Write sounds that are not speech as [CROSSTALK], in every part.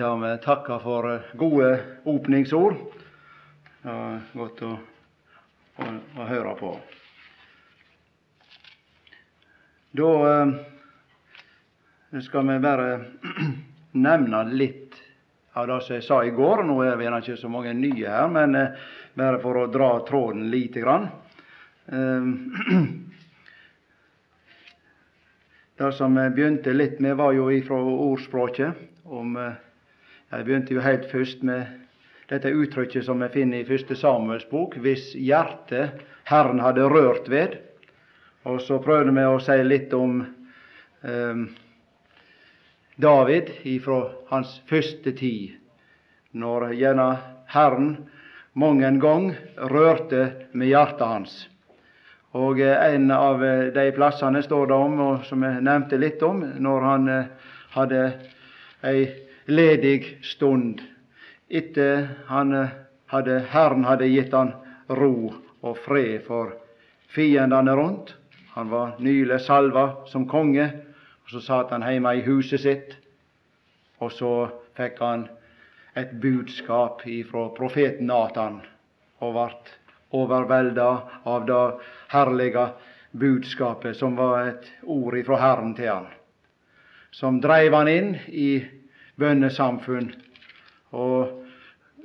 Ja, vi takker for eh, gode åpningsord. Det var godt å, å, å høre på. Da eh, skal vi bare [CLEARS THROAT] nevne litt av det som jeg sa i går. Nå er det ikke så mange nye her, men eh, bare for å dra tråden lite grann. Eh, [CLEARS THROAT] det som jeg begynte litt med, var jo ifra ordspråket om eh, Jeg begynte jo helt først med dette uttrykket som vi finner i første Samuels bok, hvis hjertet Herren hadde rørt ved. Og så prøvde vi å si litt om um, David ifra hans første tid, når gjerne Herren mang en gang rørte med hjertet hans. Og eh, En av eh, de plassene står det om, og som jeg nevnte litt om, når han eh, hadde ei ledig stund etter han hadde, Herren hadde gitt han ro og fred for fiendene rundt. Han var nylig salva som konge, og så satt han hjemme i huset sitt. Og så fikk han et budskap ifra profeten Natan og ble overvelda av det herlige budskapet, som var et ord ifra Herren til han, som dreiv han inn i bønnesamfunn, og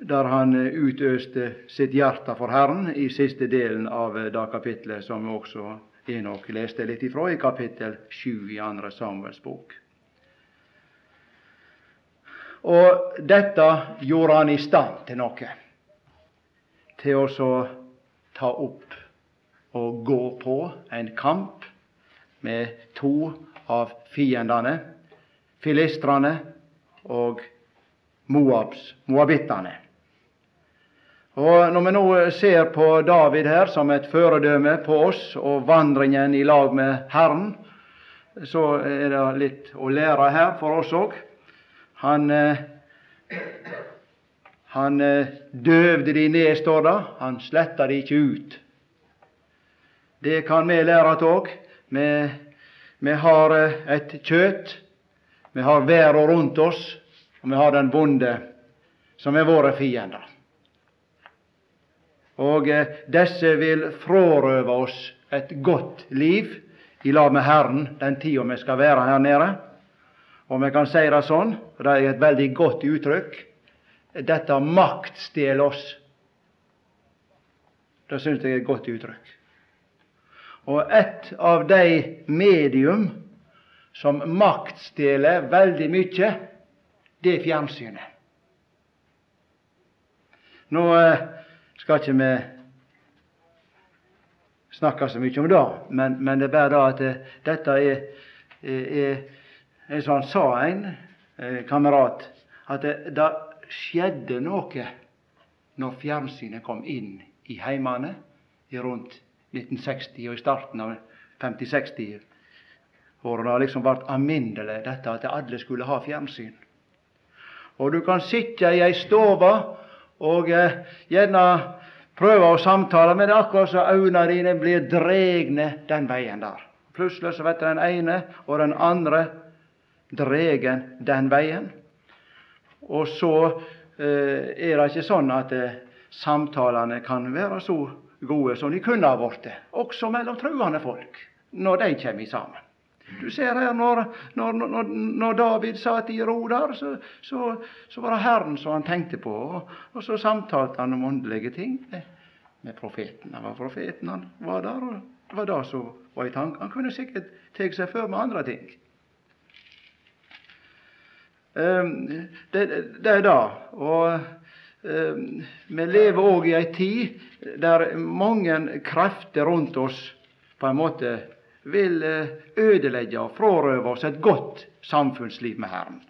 der han utøste sitt hjerte for Herren i siste delen av det kapitlet som også Enok leste litt ifra, i kapittel 7 i andre Samuels bok. Og dette gjorde han i stand til noe, til å ta opp og gå på en kamp med to av fiendene, filistrene og Moabs, moabittene. Og Når vi nå ser på David her som et føredømme på oss og vandringen i lag med Herren, så er det litt å lære her for oss òg. Han, eh, han eh, døvde de ned, står det. Han sletta de ikke ut. Det kan vi lære av òg. Vi, vi har eh, et kjøtt. Vi har verden rundt oss, og vi har den bonde, som er våre fiender. Og disse vil frarøve oss et godt liv i lag med Herren den tida vi skal være her nede. Og vi kan si det sånn, og det er et veldig godt uttrykk dette maktstjeler oss. Det syns jeg er et godt uttrykk. Og et av de medium som maktstjeler veldig mye, det er fjernsynet. Nå eh, skal ikke vi snakke så mye om det, men, men det er bare det at eh, dette er, er, er sånn sa en eh, kamerat at det, det, skjedde noe når fjernsynet kom inn i heimene rundt 1960 og i starten av 50-60 åra. Det liksom ble alminnelig dette at alle skulle ha fjernsyn. Og du kan sitte i ei stove og eh, gjerne prøve å samtale, men akkurat så øynene dine blir dregne den veien der. Plutselig så blir den ene og den andre dregen den veien. Og så eh, er det ikke sånn at eh, samtalene kan være så gode som de kunne ha blitt, også mellom truende folk, når de kommer sammen. Du ser her, når, når, når, når David satt i ro der, så, så, så, var det Herren som han tenkte på. Og, og så samtalte han om åndelige ting med, med profeten. Han var profeten, han var der, og det var det som var i tanken. Han kunne sikkert tatt seg før med andre ting. Um, det, det er det. Og um, vi lever òg i ei tid der mange krefter rundt oss på en måte vil eh, ødelegge og frarøve oss et godt samfunnsliv med Herren.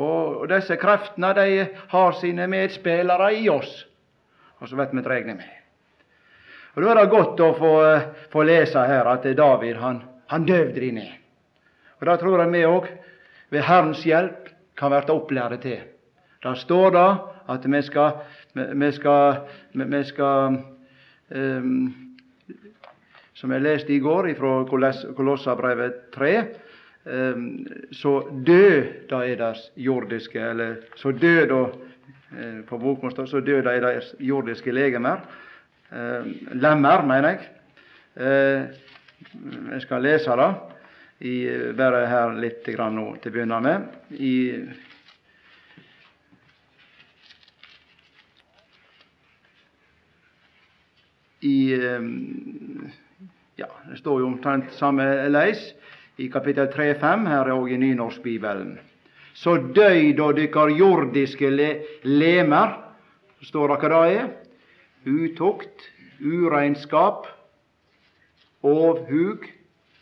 Og disse kreftene de har sine medspillere i oss, og så blir vi dregne med. Og Da er det godt å få, eh, få lese her at David han, han døvde de ned. Og Det tror jeg vi òg ved Herrens hjelp kan bli opplært til. Det står da at vi skal, vi skal, vi skal um, Som jeg leste i går fra Kolossabrevet 3, så død da er deres jordiske eller så død da på bokmål så død da er deres jordiske legemer. Lemmer, mener jeg. Jeg skal lese det, i, bare her litt grann nå til å begynne med. I i ja, Det står jo omtrent samme leis i kapittel 3-5, her er òg i Nynorskbibelen. Så døy da dykkar jordiske le lemer, står det hva det er, utukt, ureinskap, ovhug,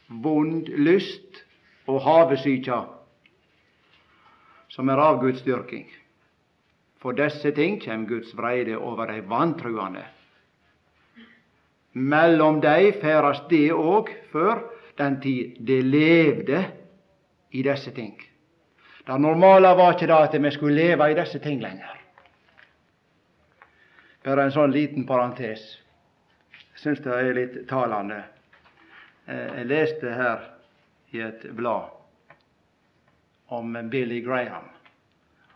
vond lyst og havesykja, som er avgudsdyrking. For disse ting kjem Guds vreide over dei vantruande. Mellom dei ferdast det òg før den tid de levde i disse ting. Det normale var ikke det at vi skulle leve i disse ting lenger. Bare en sånn liten parentes. Jeg syns det er litt talende. Eg jeg leste her i et blad om Billy Graham.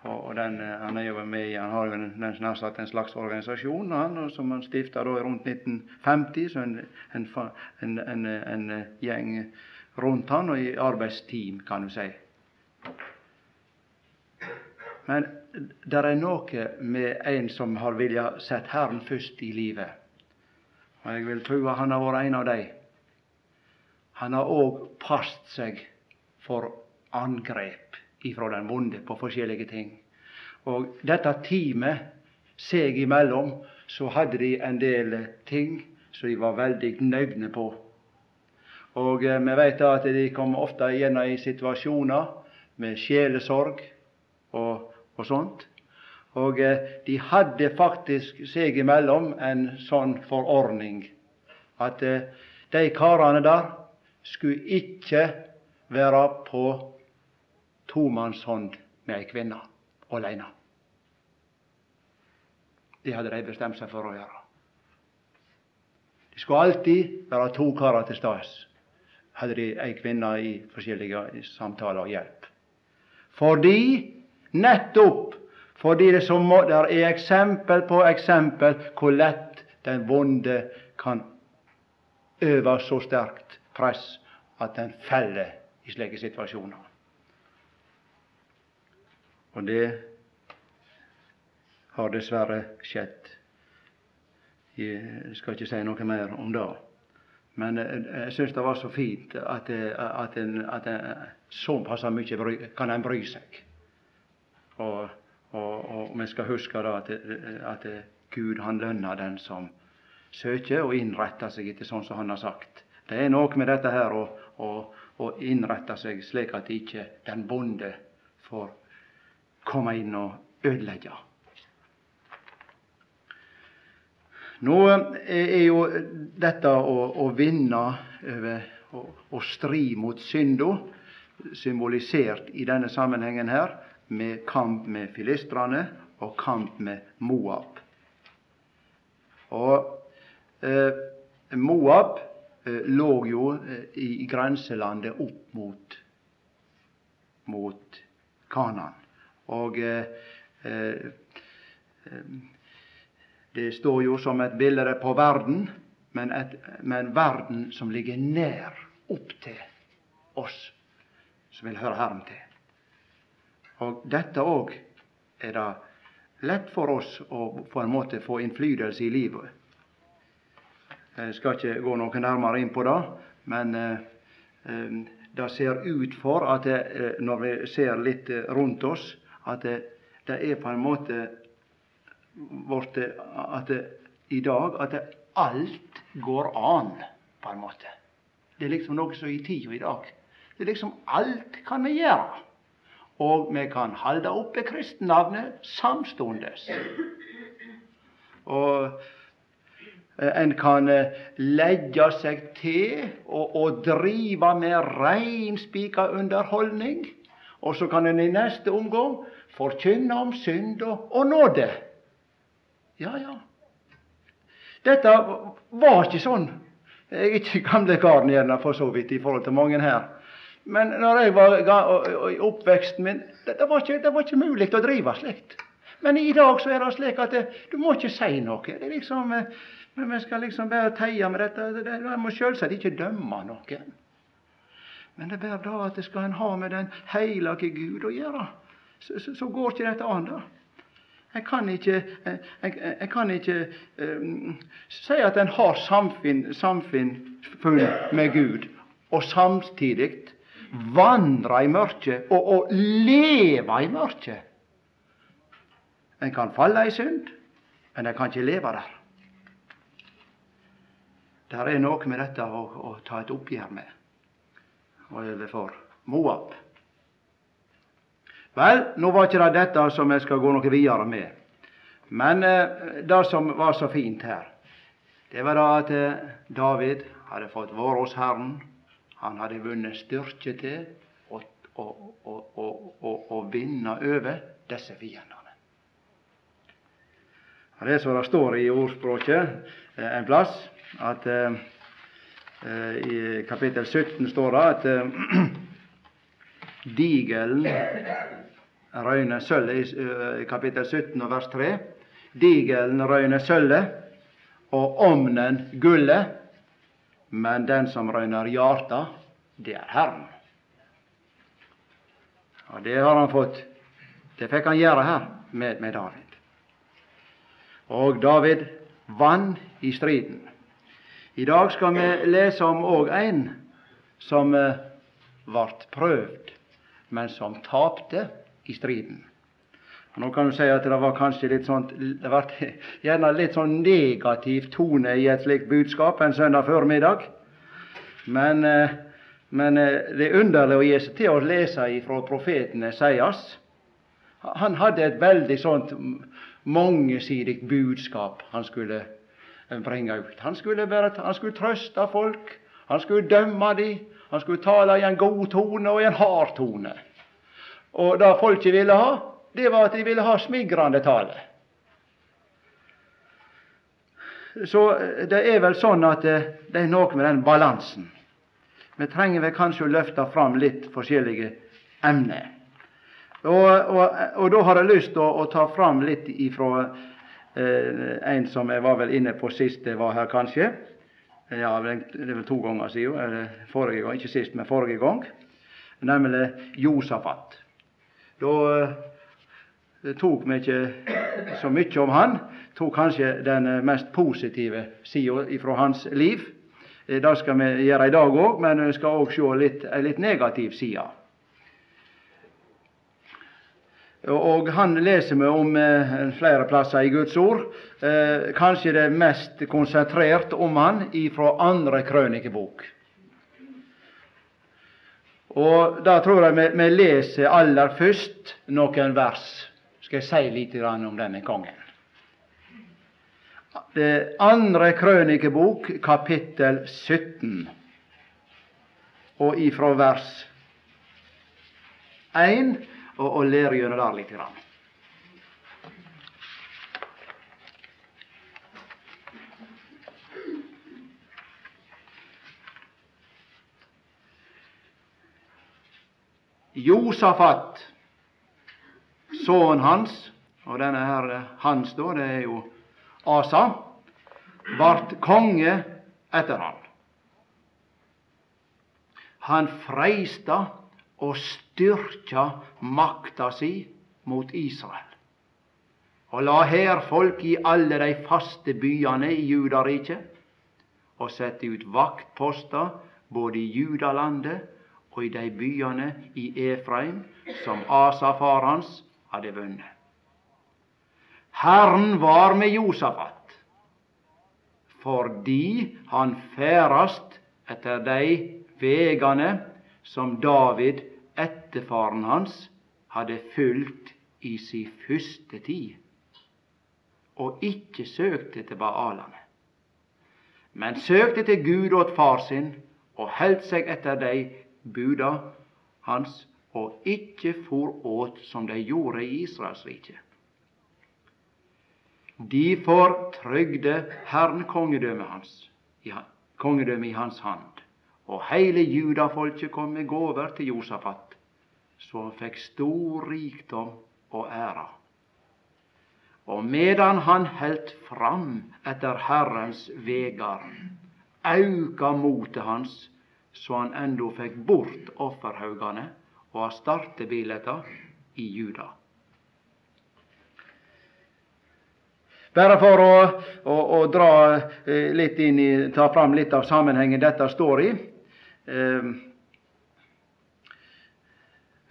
Og den, eh, han er jo med i Han har jo nær sagt en slags organisasjon han, som han stifta rundt 1950. Så en, en, en, en, gjeng rundt han, og i arbeidsteam, kan du si. Men det er noe med en som har vilja sett Herren først i livet. Og jeg vil tro at han har vært en av dem. Han har òg passet seg for angrep ifra den vonde på forskjellige ting. Og dette teamet seg imellom så hadde de en del ting som de var veldig nøgne på. Og eh, vi vet at de kom ofte gjennom i situasjoner med sjelesorg og, og sånt. Og eh, de hadde faktisk seg imellom en sånn forordning at eh, de karene der skulle ikke være på tomannshånd med ei kvinne åleine. Det hadde de bestemt seg for å gjøre. Det skulle alltid være to karer til stades, hadde de ei kvinne i forskjellige samtaler og hjelp. Fordi, nettopp fordi det, må, der er eksempel på eksempel hvor lett den vonde kan øve så sterkt press at den feller i slike situasjoner. Og det har dessverre skjedd. Jeg skal ikke si noe mer om det. Men jeg syns det var så fint at, at, en, at en, såpass mye bry, kan en bry seg. Og, vi skal huske da at, at Gud han lønner den som søker og innretter seg etter sånn som han har sagt. Det er noe med dette her å, å, å innrette seg slik at ikke den bonde får komme inn og ødelegge. Nå er jo dette å, å vinne over å stri mot synda symbolisert i denne sammenhengen her med kamp med filistrene og kamp med Moab. Og eh, Moab Eh, lå jo eh, i grenselandet opp mot, mot Kanan. Og eh, eh, det står jo som et bilde på verden, men, et, men verden som ligger nær opp til oss som vil høre Herren til. Og dette òg er det lett for oss å på en måte få innflytelse i livet. Jeg skal ikke gå noe nærmere inn på det, men eh, det ser ut for at når vi ser litt rundt oss, at det, det er på en måte vårt, at det, i dag at det, alt går an, på en måte. Det er liksom noe som er i tida i dag. Det er liksom alt kan vi gjøre. Og vi kan holde oppe kristennavnet samstundes. Og Eh, en kan eh, legge seg til og, og drive med reinspika underholdning. Og så kan en i neste omgang forkynne om synd og, og nåde. Ja, ja. Dette var ikke sånn. Jeg er ikke gamle karen gjerne for så vidt i forhold til mange her. Men når jeg var i oppveksten min, det, det, var ikke, det var ikke mulig å drive slikt. Men i dag så er det slik at det, du må ikke si noe. Det er liksom, men Vi skal liksom bare teie med dette. Vi må selvsagt ikke dømme noen. Men det er da at det skal en ha med den hellige Gud å gjøre. Så, så, så går ikke dette an, da. Jeg kan ikke, jeg, jeg kan ikke um, si at en har samfunn, samfunn med Gud, og samtidig vandre i mørket og, og leve i mørket. En kan falle i synd, men en kan ikke leve der. Det er noe med dette å, å ta et oppgjør med overfor Moab. Vel, nå var ikke det dette som jeg skal gå noe videre med. Men eh, det som var så fint her, det var da at eh, David hadde fått være hos Herren. Han hadde vunnet styrke til å, å, å, å vinne over disse fiendene. Det er som det står i ordspråket eh, en plass, at eh i kapittel 17 står det at eh, [CLEARS THROAT] digelen røyner sølvet eh, i kapittel 17 og vers 3. Digelen røyner sølvet, og omnen gullet. Men den som røyner hjarta, det er Herren. Og det har han fått. Det fikk han gjøre her med, med David. Og David vant i striden. I dag skal vi lese om òg en som ble eh, prøvd, men som tapte i striden. Nå kan du si at det var kanskje litt sånt, det ble [LAUGHS] gjerne litt sånn negativ tone i et slikt budskap en søndag formiddag. Men, eh, men eh, det er underlig å gi seg til å lese ifra profeten Esaias. Han hadde et veldig sånt mangesidig budskap han skulle eh, bringe ut. Han skulle, bare, han skulle trøste folk, han skulle dømme dem, han skulle tale i en god tone og i en hard tone. Og det folket ville ha, det var at de ville ha smigrende tale. Så eh, det er vel sånn at det, eh, det er noe med den balansen. Vi trenger vel kanskje å løfte fram litt forskjellige emner. Og, og, og da har jeg lyst til å, å, ta fram litt ifra eh, en som jeg var vel inne på sist jeg var her, kanskje. Ja, det er vel to ganger siden. Eller forrige gang, ikke sist, men forrige gang. Nemlig Josafat. Da eh, tok vi ikke så mye om han. Tok kanskje den eh, mest positive sida fra hans liv. Eh, det skal vi gjøre i dag òg, men vi skal òg se litt, litt negativ side. Og han leser vi om eh, flere plasser i Guds ord. Eh, kanskje det mest konsentrert om han ifra andre krønikebok. Og Da tror jeg vi, vi leser aller først noen vers. Skal jeg si litt om denne kongen. Det andre krønikebok, kapittel 17, og ifra vers 1, og, og lære gjennom der litt. Grann. Josafat, sønnen hans, og denne her hans, da, det er jo Asa, vart konge etter han. Han freista og styrkja makta si mot Israel, og la hærfolk i alle de faste byane i Judariket, og sette ut vaktposter både i Judalandet og i de byene i Efraim som Asa far hans hadde vunnet. Herren var med Josafat, fordi han ferdast etter de vegane som David, etterfaren hans, hadde fulgt i si første tid, og ikke søkte til baalene, men søkte til Gud og far sin og heldt seg etter de buda hans, og ikke for åt som de gjorde i Israels rike. Derfor trygde Herren kongedømmet hans, kongedømmet i hans hand, og hele judafolket kom med gåver til Josafat, så han fikk stor rikdom og ære. Og medan han heldt fram etter Herrens vegar, auka motet hans, så han endå fikk bort offerhaugane og astartebileta i Juda. Bare for å, å, å dra eh, litt inn i, ta fram litt av sammenhengen dette står i. Eh,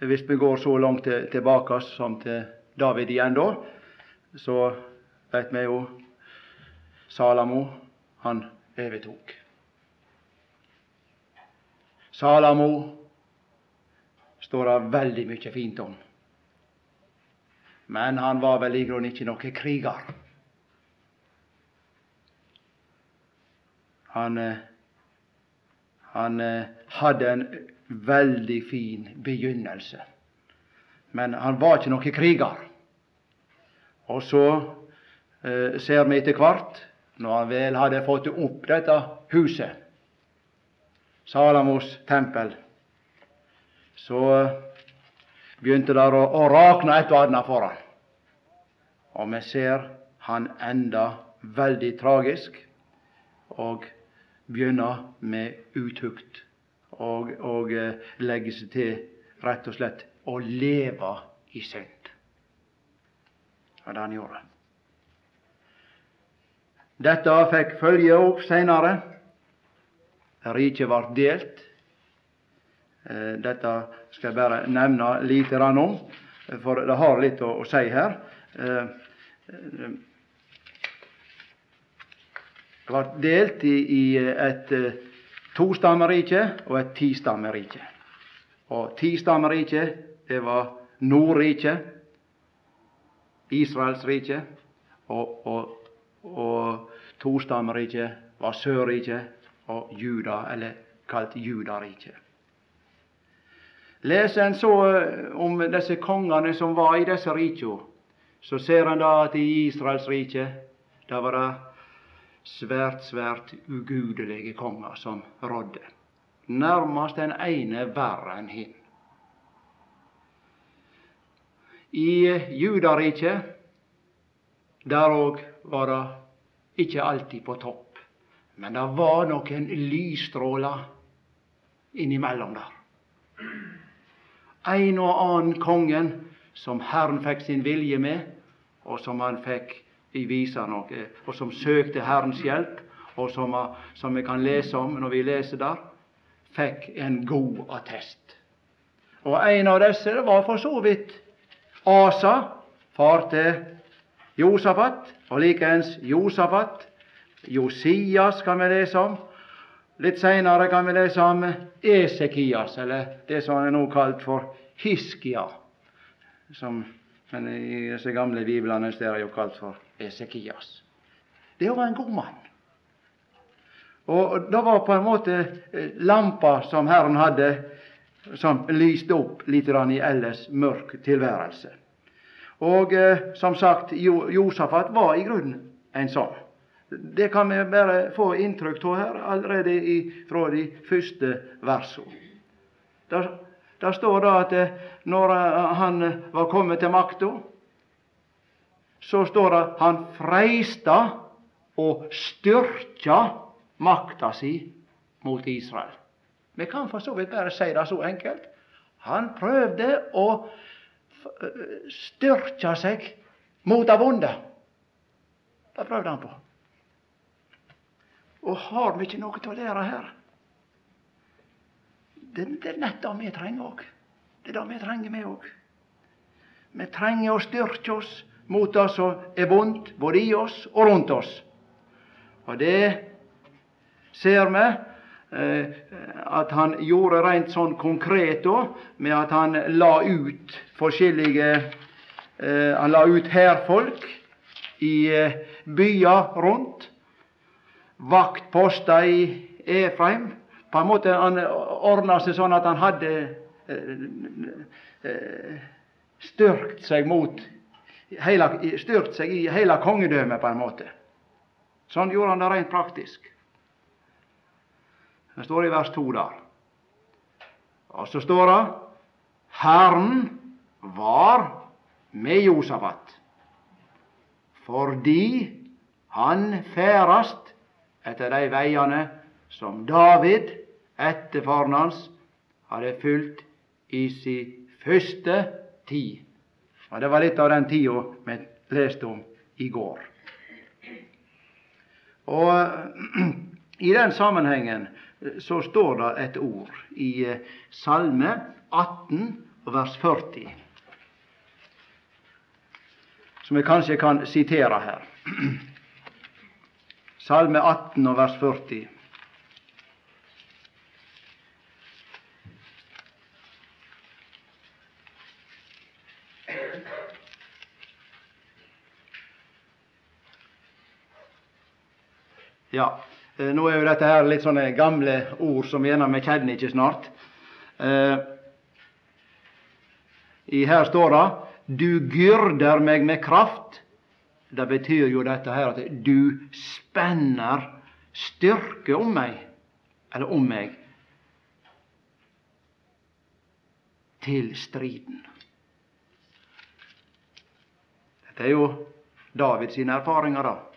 hvis vi går så langt tilbake som til David igjen, da, så vet vi jo Salamo, han overtok. Salamo står det veldig mye fint om. Men han var vel i grunnen ikke noen kriger. Han, eh, han eh, hadde en veldig fin begynnelse, men han var ikke noen kriger. Og så eh, ser vi etter hvert, når han vel hadde fått opp dette huset, Salamos tempel, så begynte det å, å rakne et og annet for han. Og vi ser han enda veldig tragisk og begynner med utukt og, og eh, legge seg til rett og slett å leve i synd var det han gjorde. Dette fikk følge opp seinere. Riket ble delt. Eh, dette skal jeg bare nevne lite grann om, for det har litt å, å si her. Eh, det ble delt i, i et tostammerike og et tistammerike. Og tistammerriket, det var Nordriket, Israels rike, og, og, og tostammerriket var Sørriket og Juda, eller kalt Judariket. Leser en så eh, om disse kongene som var i disse rikene, så ser en da at i Israels rike da var det svært, svært ugudelige konger som rådde. Nærmest den ene verre enn hin. I Judariket, der òg var det ikke alltid på topp, men det var noen lysstråler innimellom der. En og annen kongen som Herren fikk sin vilje med, og som han fikk i visa noe, og som søkte Herrens hjelp, og som, som vi kan lese om når vi leser der, fikk en god attest. Og en av disse var for så vidt Asa, far til Josafat, og likeens Josafat. Josias kan vi lese om. Litt seinere kan vi lese om Esekias, eller det som er nå kalt for Hiskia. Som, men i disse gamle biblene er det jo kalt for Esekias. Det var en god mann. Og det var på en måte eh, lampa som Herren hadde som lyste opp litt i ellers mørk tilværelse. Og eh, som sagt, jo, Josafat var i grunnen en sånn. Det kan vi bare få inntrykk av her allerede i, fra de første versene. Der står det at eh, når eh, han var kommet til makta, så står det han freista og styrkja makta si mot Israel. Vi kan for så vidt bare si det så enkelt. Han prøvde å styrke seg mot det vonde. Det prøvde han på. Og har vi ikke noe til å lære her? Det, det er nett det vi trenger òg. Det er det vi trenger, vi òg. Vi trenger å styrke oss mot det som er vondt, både i oss og rundt oss. Og det ser vi Eh, at han gjorde rent sånn konkret da, med at han la ut forskjellige eh, Han la ut hærfolk i eh, byer rundt. Vaktposter i Efraim. På en måte Han ordna seg sånn at han hadde styrkt seg mot hele, styrkt seg i hele kongedømmet, på en måte. Sånn gjorde han det rent praktisk. Det står i vers 2 der. Og så står det Herren var med Josafat fordi han ferdast etter de veiene som David, etterfaren hans, hadde fulgt i sin første tid. Og Det var litt av den tida vi leste om i går. Og [CLEARS THROAT] I den sammenhengen så står det et ord i eh, Salme 18 vers 40, som jeg kanskje kan sitere her. [CLEARS THROAT] Salme 18 vers 40. Ja, eh, nå er jo dette her litt sånne gamle ord som gjerne vi kjenner ikke snart. Eh, her står det 'Du gyrder meg med kraft'. Det betyr jo dette her at du spenner styrke om meg, eller om meg, til striden. Dette er jo Davids erfaringer, da.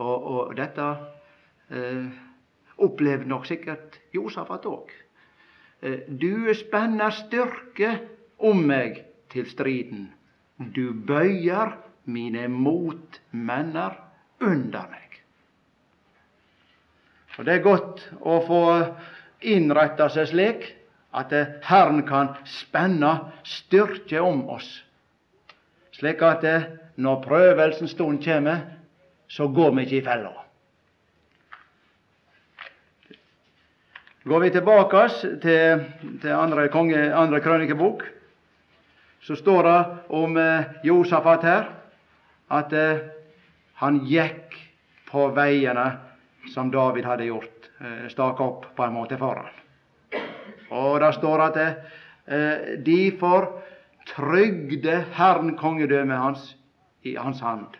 Og, og dette eh, opplevde nok sikkert Josafat òg. Eh, du spenner styrke om meg til striden. Du bøyer mine motmenner under meg. Og Det er godt å få innretta seg slik at Herren kan spenne styrke om oss, slik at når prøvelsens stund kommer, så går vi ikke i fella. Går vi tilbake til, til andre, konge, andre krønikebok, så står det om eh, Josafat her at eh, han gikk på veiene som David hadde gjort, eh, staka opp på en måte for han. Og det står at eh, derfor trygde Herren kongedømmet hans i hans hand.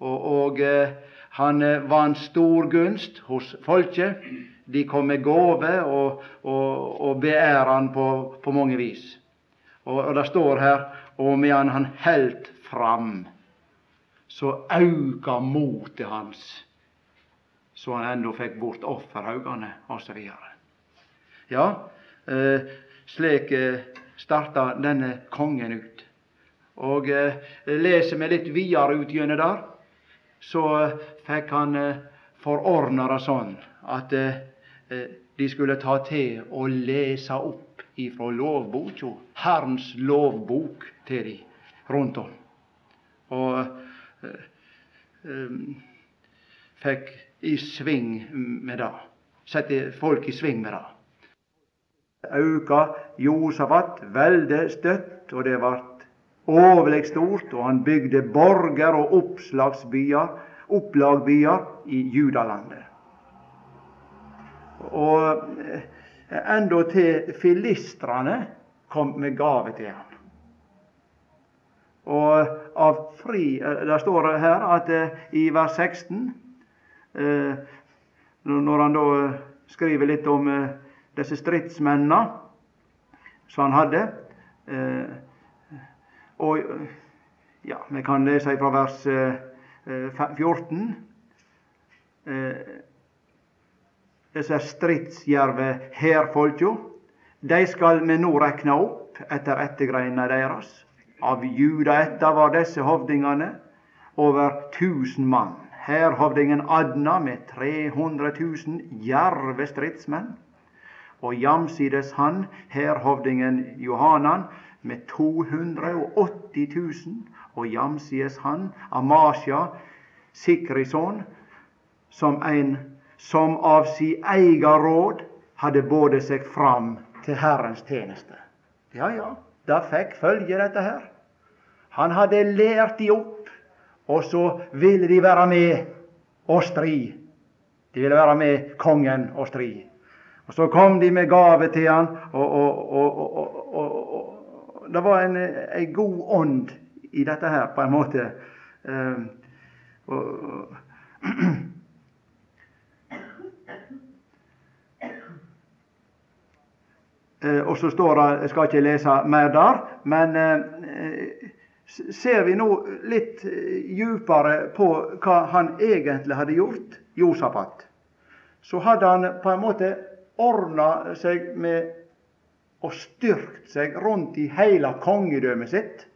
Og, og eh, han eh, vant stor gunst hos folket. De kom med gåver og, og, og beæra han på, på mange vis. Og, og det står her og medan han heldt fram, så auka motet hans, så han ennå fikk bort offerhaugane osv. Ja, eh, slik eh, starta denne kongen ut. Og eh, leser vi litt videre ut gjennom der, så eh, fikk han eh, forordna det sånn at eh, de skulle ta til å lese opp ifra lovboka, Herrens lovbok, til de rundt om. Og fikk i sving med det. Sette folk i sving med det. Auka Josafat veldig støtt, og det ble overleg stort, og han bygde borger og oppslagsbyer, opplagbyer i Judalandet. Og endatil til filistrene kom med gave til ham. Og av fri eh, Det står her at eh, i vers 16 eh, Når han da skriver litt om disse stridsmennene som han hadde Og ja, vi kan lese fra vers 14 disse stridsgjerve hærfolka, de skal vi nå rekne opp etter ettergreinene deres. Av Juda etta var disse hovdingene over 1000 mann. Hærhovdingen Adna med 300 000 djerve stridsmenn. Og jamsides han hærhovdingen Johanan med 280 000. Og jamsides han Amasja, Sikrison, som en som av si eiga råd hadde båret seg fram til Herrens tjeneste. Ja, ja, det fikk følge, dette her. Han hadde lært de opp, og så ville de være med og stri. De ville være med kongen og stri. Og Så kom de med gave til han, og, og, og, og det var en, en, god ånd i dette her, på en måte. Um, og, eh, og, så står det Jeg skal ikke lese mer der, men eh, ser vi nå litt eh, djupere på hva han egentlig hadde gjort, Josafat, så hadde han på en måte ordna seg med og styrkt seg rundt i hele kongedømmet sitt.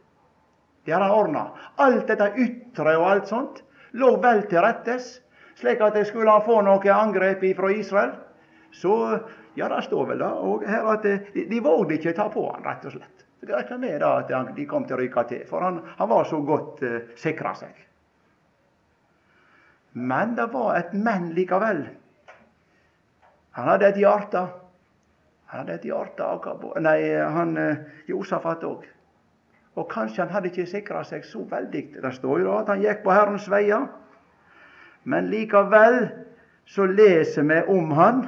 Det har han ordna. Alt dette ytre og alt sånt lå vel til rettes, slik at skulle han få noe angrep fra Israel, så Ja, det står vel da og her at de, de vågde ikke ta på han, rett og slett. Det regna med da at de kom til å ryke til, for han, han var så godt uh, eh, sikra seg. Men det var et men likevel. Han hadde et hjerte. Han et hjerte Nei, han uh, Josafat òg. Og kanskje han hadde ikke sikra seg så veldig. Det står jo at han gikk på Herrens veier. Men likevel så leser vi om han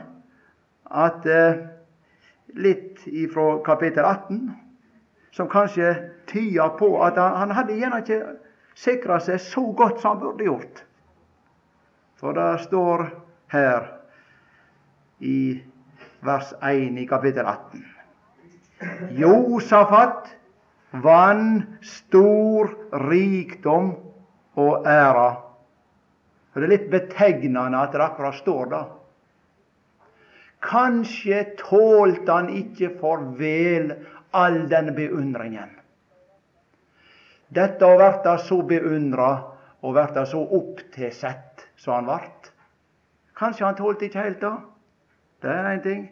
at eh, litt ifra kapittel 18 som kanskje tyder på at han, han hadde gjerne ikke sikra seg så godt som han burde gjort. For det står her i vers 1 i kapittel 18 Josafat vann stor rikdom og æra. Det er litt betegnende at det akkurat står det. Kanskje tålte han ikke for vel all den beundringen. Dette å verta så beundra og verta så opptilsett som han vart. Kanskje han tålte ikke heilt det. Det er én ting.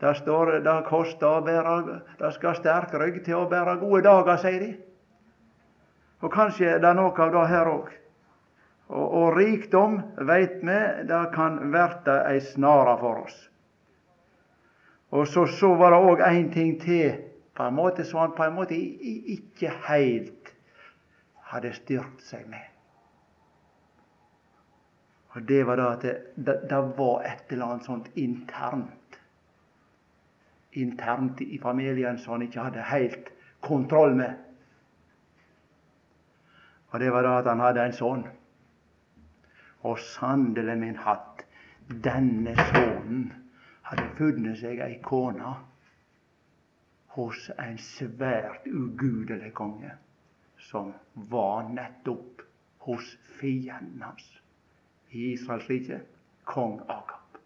Det står det koster å bære Det skal sterk rygg til å bære gode dager, sier de. Og kanskje det er noe av det her òg. Og, og, rikdom, veit vi, det kan verte ei snare for oss. Og så, så var det òg én ting til, på en måte som han på en måte ikke heilt hadde styrt seg med. Og det var da at det, det, det var et eller annet sånt internt internt i familien som han ikke hadde helt kontroll med. Og det var da at han hadde en sønn. Og sannelig min hatt, denne sønnen hadde funnet seg ei kone hos en svært ugudelig konge, som var nettopp hos fienden hans i Israels rike, kong Akab.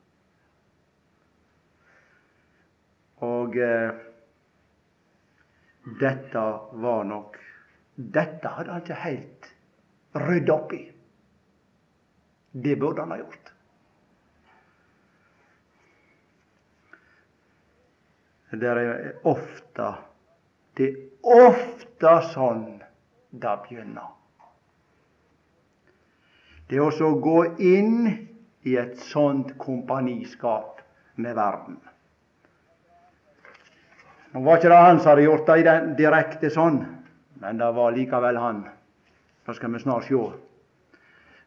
Og eh, dette var nok Dette hadde han ikke helt rydda opp i. Det burde han ha gjort. Det er ofte Det er ofte sånn det begynner. Det er også å gå inn i et sånt kompaniskap med verden. Nå var ikke det han som hadde gjort det direkte sånn, men det var likevel han. Det skal vi snart sjå.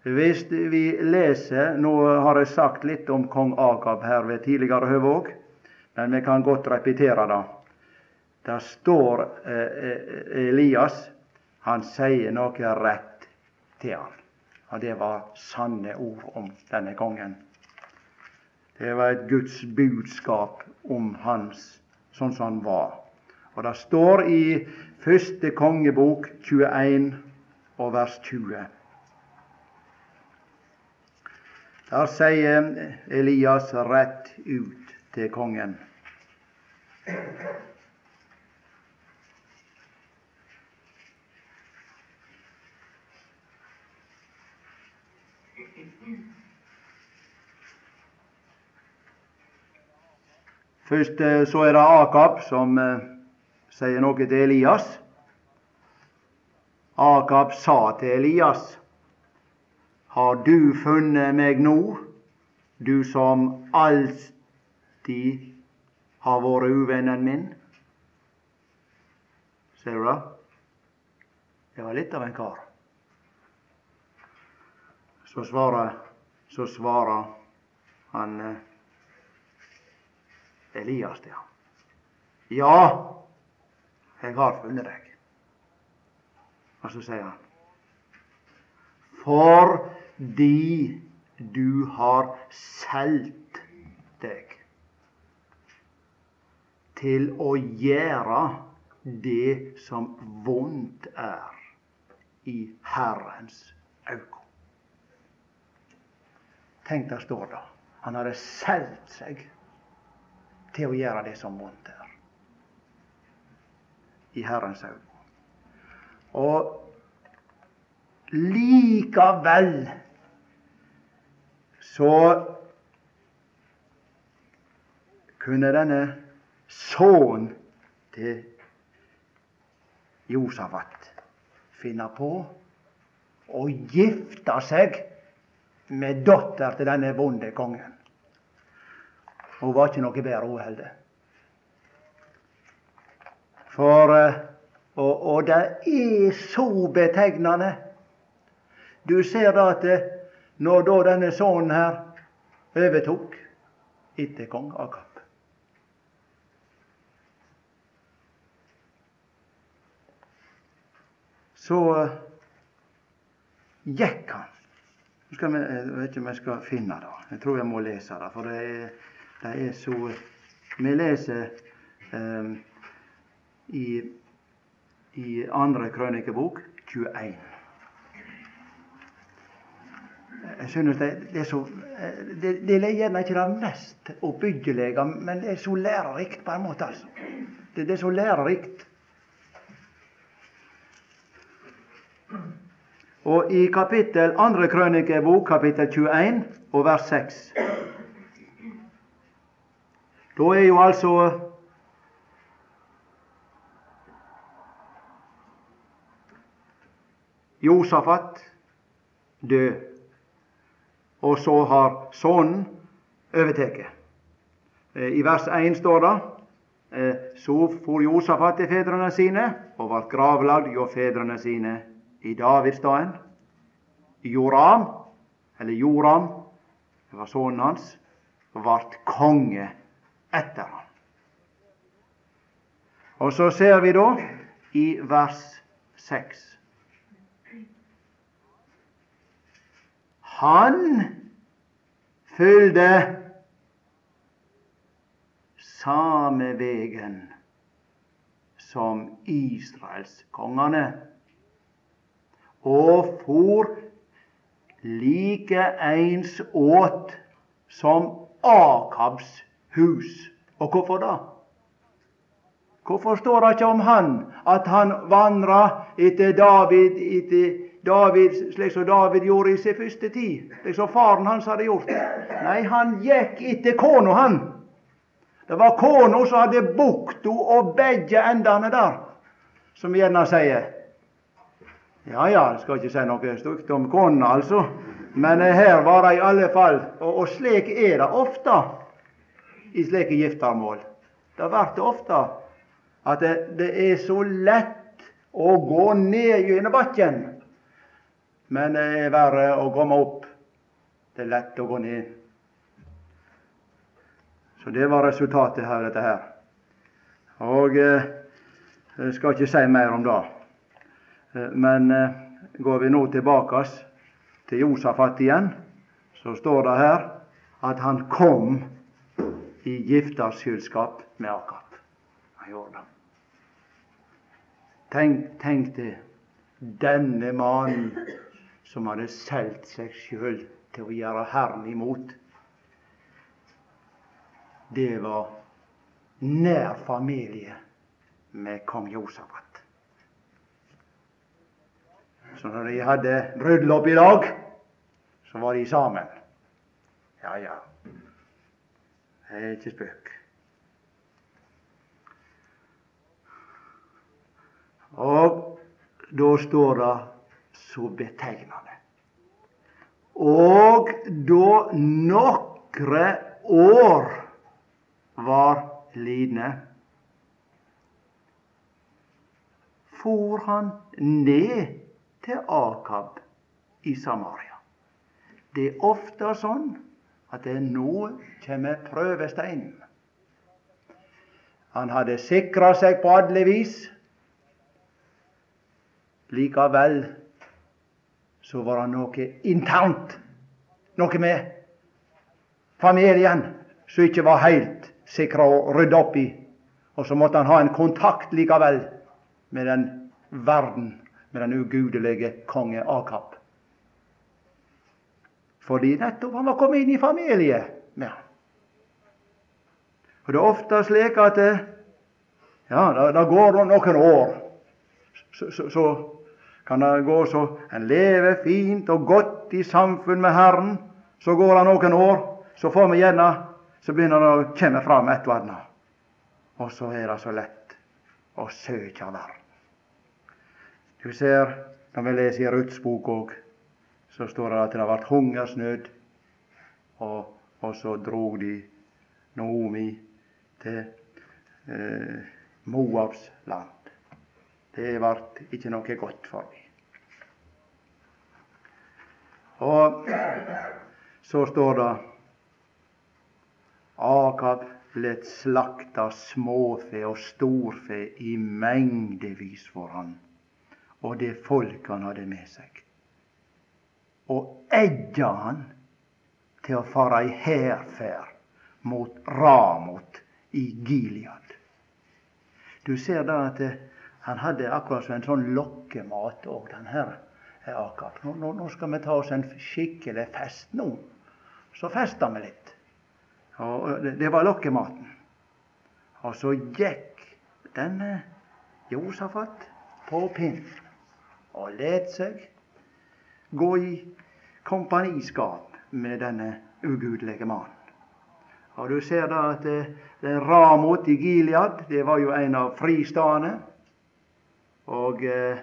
Hvis vi leser Nå har jeg sagt litt om kong Akab her ved tidligere høve òg, men vi kan godt repetere det. Der står eh, eh, Elias Han sier noe rett til han. Og det var sanne ord om denne kongen. Det var et Guds budskap om hans sånn som han var. Og det står i første kongebok 21 og vers 20. Der sier Elias rett ut til kongen. Først eh, så er det Akab som eh, sier noe til Elias. Akab sa til Elias, Har du funnet meg nå, du som alltid har vært uvennen min? Ser du det? Det var litt av en kar. Så svarer, så svarer han eh, Elias til ham. Ja, jeg har funnet deg. Og så sier han Fordi du har solgt deg til å gjøre det som vondt er i Herrens øyne. Tenk det står da. Han hadde solgt seg til å gjøre det som vondt er i Herrens øyne. Og likevel så kunne denne sønnen til Josafat finne på å gifte seg med datter til denne vonde kongen. Hun var ikke noe bedre, hun heller. For eh, og, og, det er så betegnende. Du ser da at eh, når da denne sønnen her overtok etter kong Akab Så eh, gikk han skal vi, jeg vet ikke om jeg skal finne det. Jeg tror jeg må lese det. For det er, det er så Vi leser um, i, i andre krønikebok 21. Jeg synes det, det, er så Det, det er gjerne ikke det mest oppbyggelige, men det er så lærerikt på en måte. altså. Det, det er så lærerikt. Og i kapittel 2. krønikebok, kapittel 21 og vers 6 Da er jo altså Josafat død, og så har sønnen overtatt. Eh, I vers 1 står det eh, så for Josafat til fedrene sine og ble gravlagd hjå fedrene sine i Davidsstaden. Joram, eller Joram, det var sønnen hans, ble konge etter ham. Og så ser vi da i vers 6 Han følgde samme vegen som israelskongene og for like eins åt som Akabs hus. Og hvorfor da? Hvorfor står det ikke om han at han vandra etter David, etter David slik som David gjorde i sin første tid? Slik som faren hans hadde gjort? Nei, han gikk etter kona, han. Det var kona som hadde bukta og begge endene der, som vi gjerne sier. Ja ja, jeg skal ikke si noe stygt om kona, altså. Men eh, her var det i alle fall Og, og slik er det ofte i slike giftermål. Det blir det ofte at det, det, er så lett å gå ned gjennom bakken, men det er verre å komme opp. Det er lett å gå ned. Så det var resultatet av dette her. Og eh, jeg skal ikke si mer om det. Eh, men eh, går vi nå tilbake til Josafat igjen, så står det her at han kom i gifterskylskap med Akab. Han gjorde det. Tenk, tenk det. Denne mannen som hadde solgt seg sjøl til å gjøre Herren imot. Det var nær familie med kong Josafat. Så når de hadde bryllup i dag, så var de sammen. Ja, ja. Det er ikke spøk. Og da står det så betegnende. Og da nokre år var lidne, for han ned til Akab i Samaria. Det er ofte sånn at det nå kommer prøvesteinen. Han hadde sikra seg på alle vis. Likevel så var det noe internt, noe med familien, som ikke var heilt sikra og rydde opp i. Og så måtte han ha en kontakt likevel med den verden, med den ugudelige konge Akab. Fordi nettopp han var kommet inn i familie med ham. Og Det er ofte slik at ja, det, går noen år. Så, så, så, kan det gå så en lever fint og godt i samfunn med Herren. Så går det noen år, så får vi gjerne så begynner det å komme fram et og annet. Og så er det så lett å søke verden. Du ser, når vi leser i Ruths bok òg, så står det at det ble hungersnød. Og, og så drog de Naomi til eh, Moabs land. Det ble ikke noe godt for dem. Og så står det Akab let slakta småfe og storfe i mengdevis for han, og det folk han hadde med seg. Og edda han til å fare i hærferd mot Ramot i Gilead. Du ser da at eh, han hadde akkurat som en sånn lokkemat òg, den her eh, Akab. Nå, nå, skal vi ta oss en skikkelig fest nå. Så festa vi litt. Og det var lokkematen. Og så gikk denne Josafat på pinnen og let seg gå i kompaniskap med denne ugudelige mannen. Og du ser da at det, det Ramot i Gilead, det var jo en av fristadene. Og eh,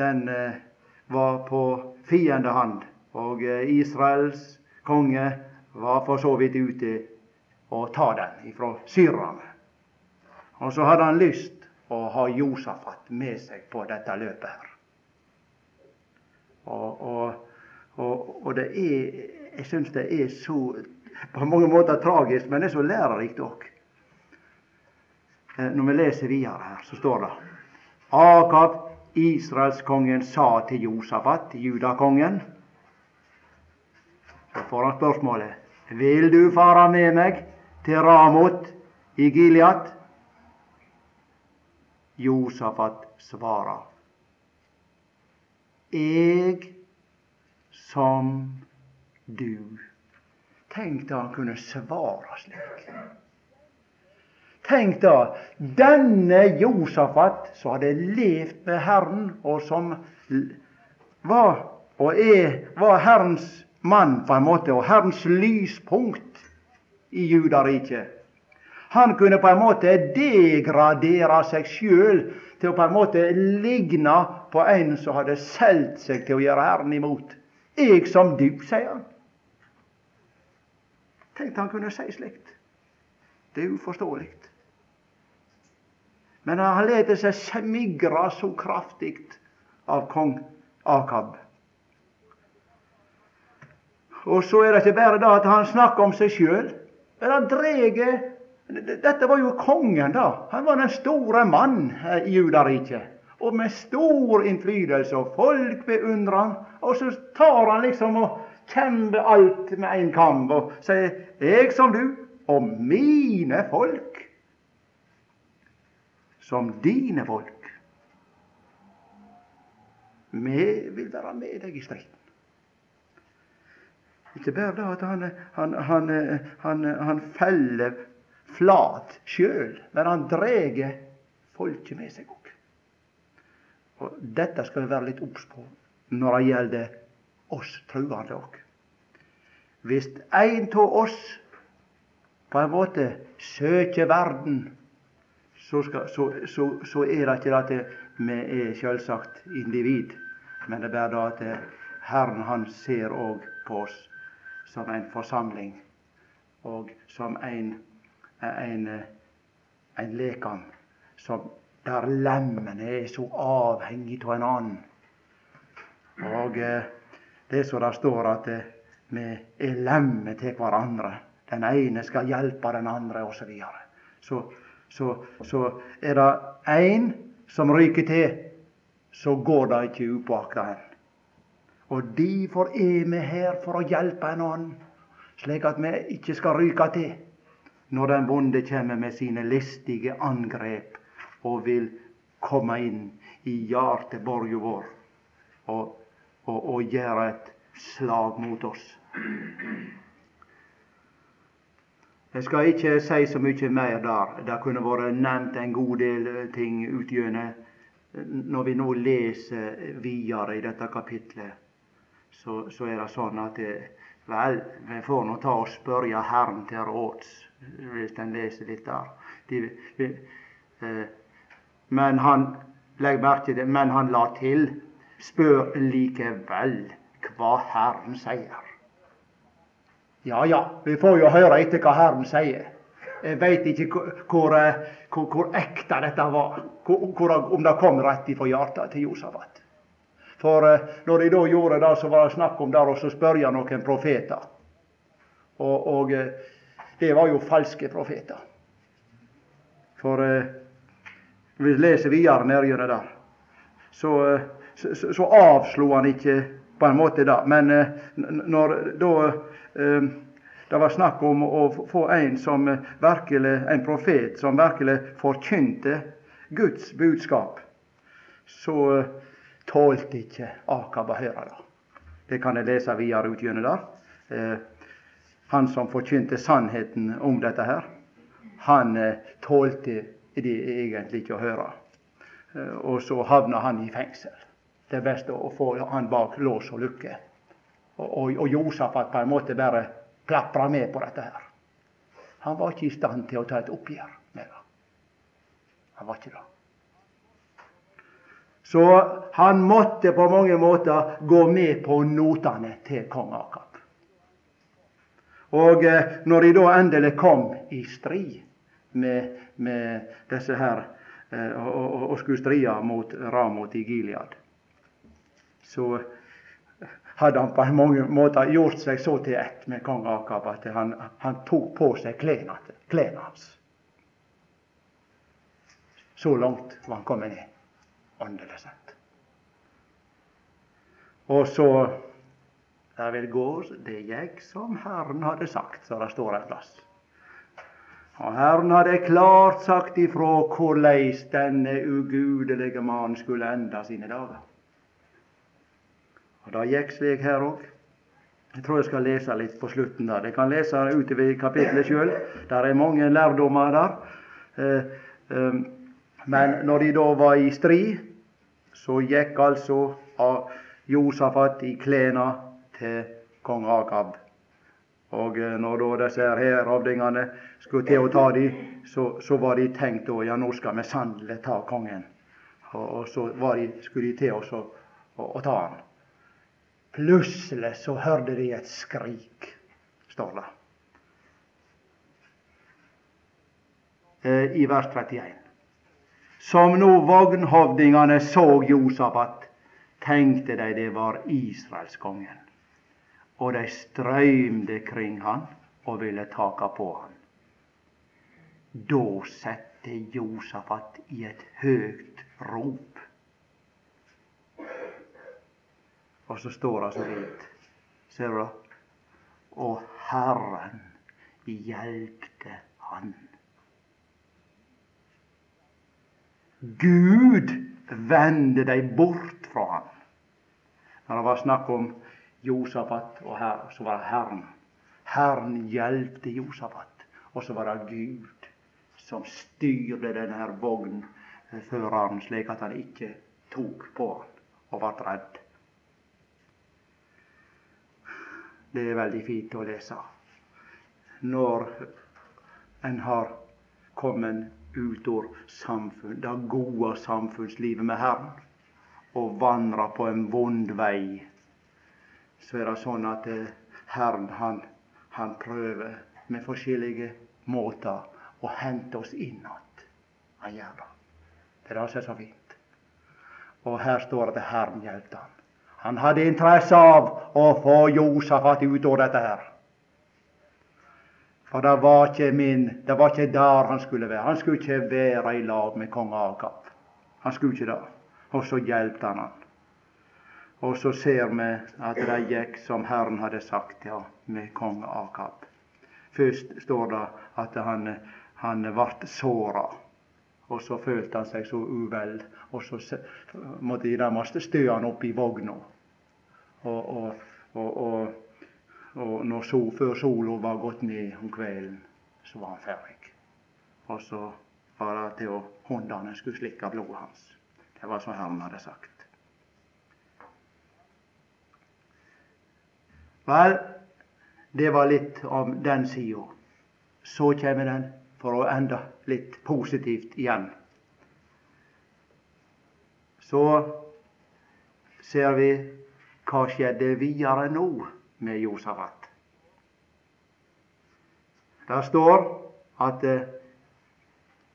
den eh, var på fiendehånd. Og eh, Israels konge var for så vidt ute å ta den ifra syrerne. Og så hadde han lyst å ha Josafat med seg på dette løpet her. Og, og, og, og det er Jeg syns det er så på mange måter tragisk, men det er så lærerikt òg. Eh, når vi leser videre her, så står det Akab, Israelskongen, sa til Josafat, judakongen Så får han spørsmålet vil du fare med meg til Ramot i Gilead? Josafat svarer. Eg som du. Tenk da han kunne svare slik. Tenk da denne Josafat som hadde levd med Herren, og som var og er, var Herrens mann, på en måte, og Herrens lyspunkt i Judariket. Han kunne på en måte degradere seg sjøl til å på en måte ligne på en som hadde solgt seg til å gjøre Herren imot. Jeg som du, sier han. Tenk han kunne si slikt. Det er uforståelig. Men han lot seg smigre så kraftig av kong Akab. Og så er det ikke bare da at han snakker om seg sjøl. Dette var jo kongen, da. Han var den store mann i Judariket. Og med stor innflytelse, og folk beundrer han. Og så tar han liksom og kjemper alt med en kamp og sier 'Jeg som du, og mine folk som dine folk'. Vi vil være med deg i striden. Ikke bare det at han, han, han, han, han feller flat sjøl, men han drar folket med seg òg. Og dette skal vi være litt obs på når det gjelder oss truende òg. Hvis ein av oss på en måte søker verden, så, skal, så, så, så er det ikke at vi er selvsagt individ, men det er bare det at Herren han ser òg på oss som en forsamling og som en, en, en lekam som der lemmene er så avhengig av en annen. Og det det som det står at eh, vi er lemmer til hverandre. Den ene skal hjelpe den andre, osv. Så, så, så er det én som ryker til, så går det ikke upåakta en. Og derfor er vi her for å hjelpe en annen, slik at vi ikke skal ryke til. når den vonde kommer med sine listige angrep og vil komme inn i hjerteborget vår og, og, og gjøre et slag mot oss. Jeg skal ikke si så mye mer der. Det kunne vært nevnt en god del ting utgjennom. Når vi nå leser videre i dette kapitlet, så, så er det sånn at det, Vel, vi får nå ta og spørre Herren til råds, hvis en leser litt der. De, vi, eh, men han legg merke til men han la til spør likevel hva Herren sier. Ja ja, vi får jo høre etter hva Herren sier. Jeg veit ikke hvor, hvor, hvor, ekte dette var, om det kom rett ifra hjertet til Josafat. For eh, når de da gjorde det, så var det snakk om der å spørre noen profeter. Og, og, eh, det var jo falske profeter. For eh, vi leser videre nedi der, så, så, så, avslo han ikke på en måte det. Men når da det var snakk om å få en som virkelig, en profet som virkelig forkynte Guds budskap, så tålte ikke Akab å høre det. Det kan jeg lese videre ut gjennom der. Eh, han som forkynte sannheten om dette her, han eh, tålte det egentlig ikke å høre. Eh, og så havna han i fengsel. Det er best å få han bak lås og lukke. Og, og, og Josafat på en måte bare plapra med på dette her. Han var ikke i stand til å ta et oppgjør med det. Han var ikke det. Så han måtte på mange måter gå med på notene til kong Akab. Og eh, når de da endelig kom i strid med, med disse her eh, og, og, skulle stride mot Ramot i Gilead, så hadde han på mange måter gjort seg så til ett med kong Akab at han, han tok på seg klærne hans. Så langt var han kommet ned åndelig sett. Og så det vil gå, det gikk som Herren hadde sagt, så det står en plass. Og Herren hadde klart sagt ifra hvordan denne ugudelige mannen skulle enda sine dager. Og Det gikk slik her òg. Jeg tror jeg skal lese litt på slutten. der. Jeg kan lese utover i kapittelet sjøl. Der er mange lærdommer der. Eh, eh, men når de da var i strid, så gikk altså Josafat i klærne til kong Akab. Og eh, når da disse hæravdingene skulle til å ta dem, så, så, var de tenkt å ja, nå skal vi sannelig ta kongen. Og, og så de, skulle de til oss å, å, å ta han. Plutselig så hørte de et skrik, står det. Eh, I vers 31. Som nå vognhovdingene så Josafat, tenkte de det var israelskongen. Og de strøymde kring han og ville taka på han. Da sette Josafat i et høgt rop. Og så står det så vidt, ser du det? Og Herren hjelpte han. Gud vende deg bort fra ham. Når det var snakk om Josafat og her, så var det Herren. Herren hjelpte Josafat. Og så var det Gud som styrte denne vognføreren slik at han ikke tok på han og ble redd. Det er veldig fint å lese. Når en har kommet ut av samfunn, det gode samfunnslivet med Herren, og vandrer på en vond vei, så er det sånn at eh, Herren han, han prøver med forskjellige måter å hente oss inn igjen. Han gjør det. Det er det som er så fint. Og her står det Herren hjelpte ham. Han hadde interesse av å få Josafat ut av dette her. For det var ikke min, det var ikke der han skulle være. Han skulle ikke være i lag med kong Akab. Han skulle ikke det. Og så hjelpte han han. Og så ser vi at det gikk som Herren hadde sagt ja, med kong Akab. Først står det at han, han ble såra. Og så følte han seg så uvel, og så måtte de nærmest stø han opp i vogna. Og, og, og, og, når sol, før sola var gått ned om kvelden, så var han ferdig. Og så var det til å hundene skulle slikke blodet hans. Det var som Herren hadde sagt. Vel, det var litt om den sida. Så kommer den for å enda litt positivt igjen. Så ser vi hva skjedde videre nå med Josafat. Det står at eh,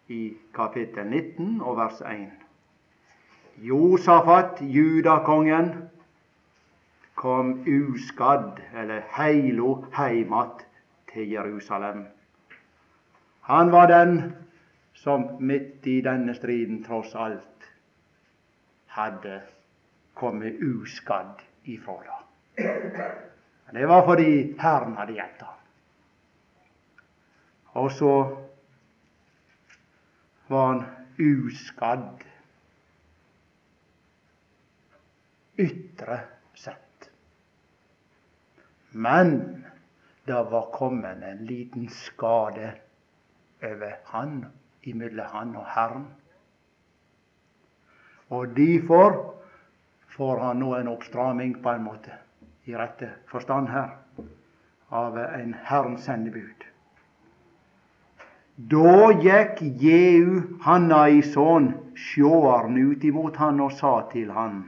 i kapittel 19 og vers 1 Josafat, judakongen, kom uskadd, eller heilo, heim til Jerusalem. Han var den som midt i denne striden tross alt hadde kommet uskadd ifra det. Det var fordi Herren hadde hjulpet ham. Og så var han uskadd ytre sett. Men det var kommet en liten skade over han, imellom han og Herren. Og derfor får han nå en oppstramming, på en måte, i rette forstand her, av en Herrens sendebud. Da gikk Jehu, Hannaison, sjåaren ut imot han og sa til han,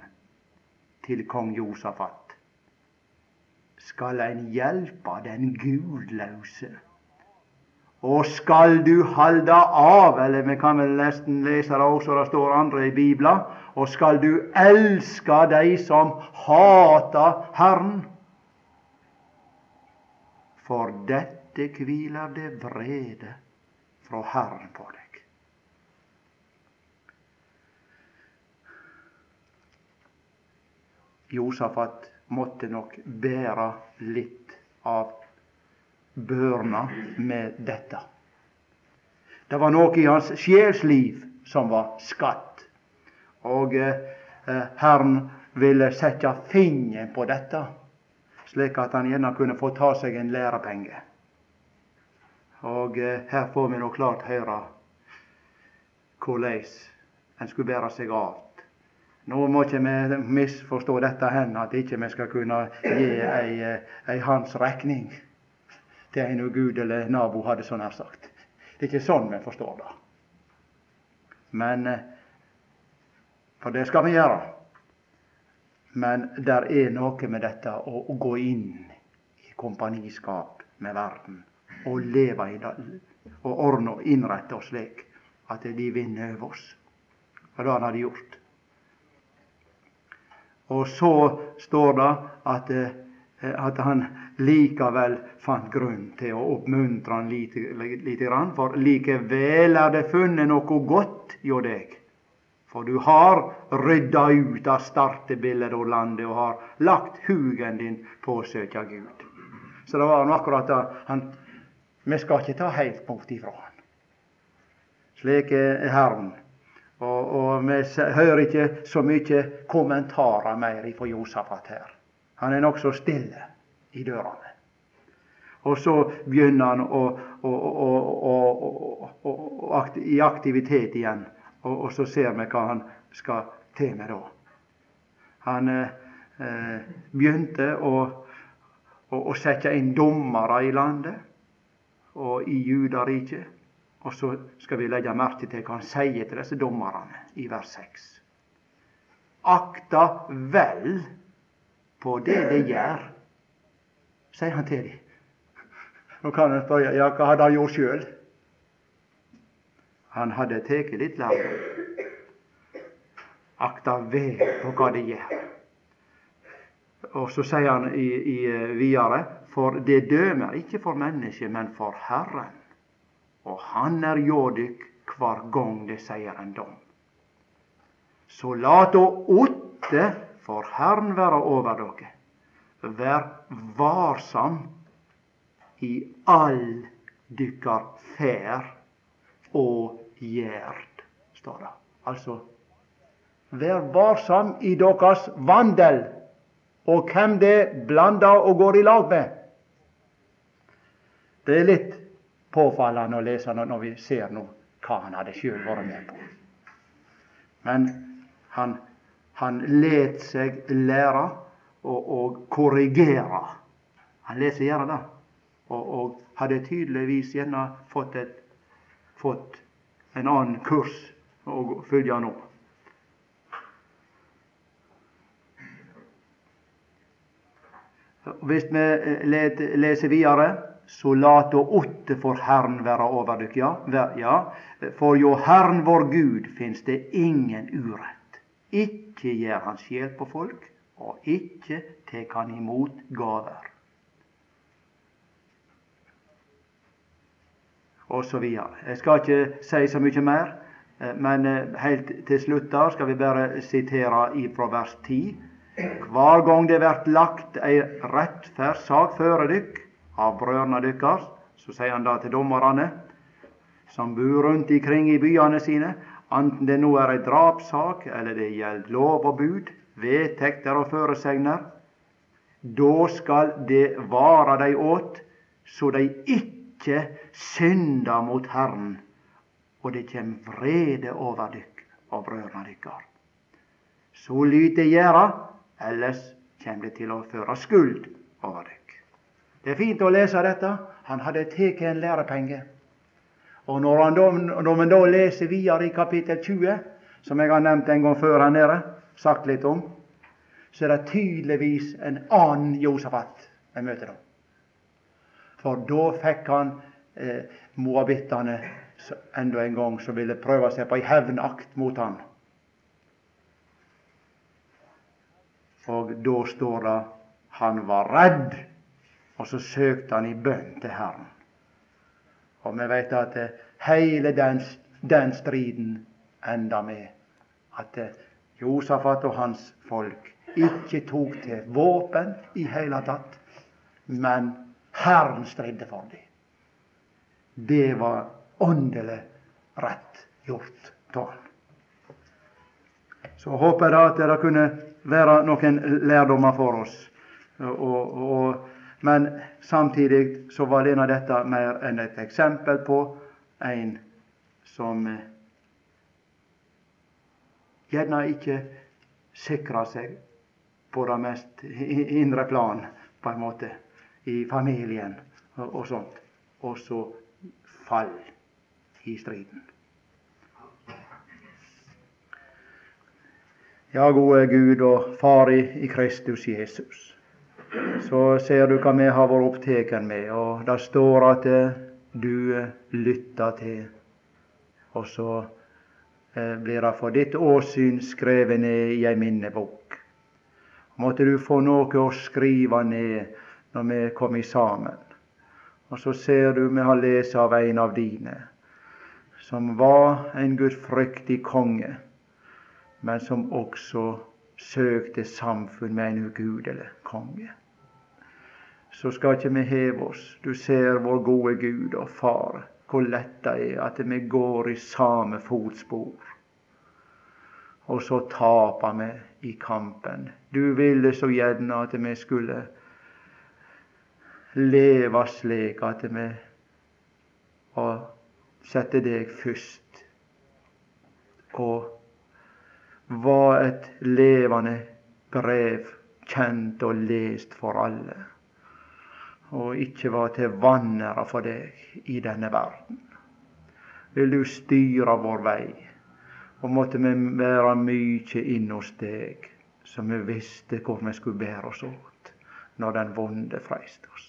til kong Josafat, skal ein hjelpe den gudlause? Og skal du halde av, eller vi kan vel nesten lese det også, det står andre i Bibla, og skal du elske dei som hatar Herren? For dette kviler det vrede fra Herren på deg. Josafat måtte nok bære litt av børna med dette. Det var noe i hans sjelsliv som var skatt. Og eh, Herren ville sette fingeren på dette, slik at han gjerne kunne få ta seg en lærepenge. Og eh, her får vi nå klart høre hvordan en skulle bære seg av. Nå må ikke vi misforstå dette hen, at ikke vi skal kunne gi ei, eh, ei hans regning til en ugudelig nabo, hadde så nær sagt. Det er ikke sånn vi forstår det. Men eh, For det skal vi gjøre. Men der er noe med dette å, å gå inn i kompaniskap med verden og leve i det og ordne og innrette oss slik at de vinner over oss. Og det han hadde gjort. Og så står det at, eh, at han likevel fant grunn til å oppmuntre han lite, lite grann. For likevel er det funnet noe godt hjå deg. For du har rydda ut av startebildet og landet og har lagt hugen din på å søke Gud. Så det var akkurat det han Vi skal ikke ta helt bort ifra han. Slik er Herren. Og, og vi hører ikke så mye kommentarer mer fra Josafat her. Han er nokså stille i dørene. Og så begynner han å, å, å, i aktivitet igjen. Og, og, så ser vi hva han skal til med da. Han eh, begynte å, å, sette inn dommere i landet og i Judariket. Og så skal vi legge merke til hva han sier til disse dommerne i vers 6. Akta vel på det de gjør sier han til dem. Nå kan en spørre ja, hva hadde han gjort sjøl? Han hadde tatt litt lærdom. Akta vel på hva de gjør. Og så sier han i, i, videre For det dømer ikke for mennesket, men for Herren. Og Han er hjå dykk hver gang det sier en dom. Så lat å åtte for Herren være over dere. Vær varsam i all dykkar ferd og gjerd, står det. Altså Vær varsam i deres vandel, og hvem det blander og går i lag med. Det er litt påfallende å lese når vi ser nå hva han hadde sjøl vært med på. Men han, han let seg lære og, og korrigere. Han let seg gjøre det. Og, og hadde tydeligvis gjerne fått, et, fått en annen kurs å følge nå. Hvis vi leser videre så lat då åtte for Herren være over dykk, ja. ja. For jo Herren vår Gud finnes det ingen urett. Ikke gjer han sjel på folk, og ikke tek han imot gaver. Og så videre. Jeg skal ikke si så mye mer, eh, men heilt helt til slutt da skal vi bare sitere ifra vers 10. Hver gang det vert lagt ei rettferdssak føre dykk, av brødrene deres. Så sier han da til dommerne som bor rundt ikring i byene sine, enten det nå er ei drapssak, eller det gjelder lov og bud, vedtekter og føresegner, da skal det vare dei åt, så dei ikke synder mot Herren, og det kjem vrede over dykk og brødrene dykkar. Så lyt det gjera, ellers kjem det til å føre skuld over dykk. Det er fint å lese dette. Han hadde tatt en lærepenge. Og når, han når da leser videre i kapittel 20, som jeg har nevnt en gang før her nede, sagt litt om, så er det tydeligvis en annen Josafat vi møter da. For da fikk han eh, moabittene enda en gang som ville prøve seg på ei hevnakt mot han. Og da står det han var redd og så søkte han i bønn til Herren. Og vi vet at eh, hele den, den striden enda med at eh, Josafat og hans folk ikke tok til våpen i hele tatt, men Herren stridde for dem. Det var åndelig rett gjort av han. Så håper jeg at det kunne være noen lærdommer for oss. Og, og men samtidig så var denne dette mer enn et eksempel på en som eh, gjerne ikke sikra seg på det mest indre plan, på en måte, i familien og, sånt. Og så fall i striden. Ja, gode Gud og Far i Kristus Jesus så ser du hva vi har vært opptatt med. Og det står at du lytter til. Og så eh, blir det for ditt åsyn skrevet ned i ei minnebok. Måtte du få noe å skrive ned når vi kommer sammen. Og så ser du vi har lest av en av dine, som var en gudfryktig konge, men som også søkte samfunn med en ugudelig konge så skal ikke vi heve oss. Du ser vår gode Gud og Far, hvor lett det er at vi går i samme fotspor. Og så taper vi i kampen. Du ville så gjerne at vi skulle leve slik at vi og sette deg først. Og var et levende brev, kjent og lest for alle og ikke var til vanære for deg i denne verden. Vil du styre vår vei, og måtte vi være mye inn hos deg, så vi visste hvor vi skulle bære oss åt når den vonde freiste oss.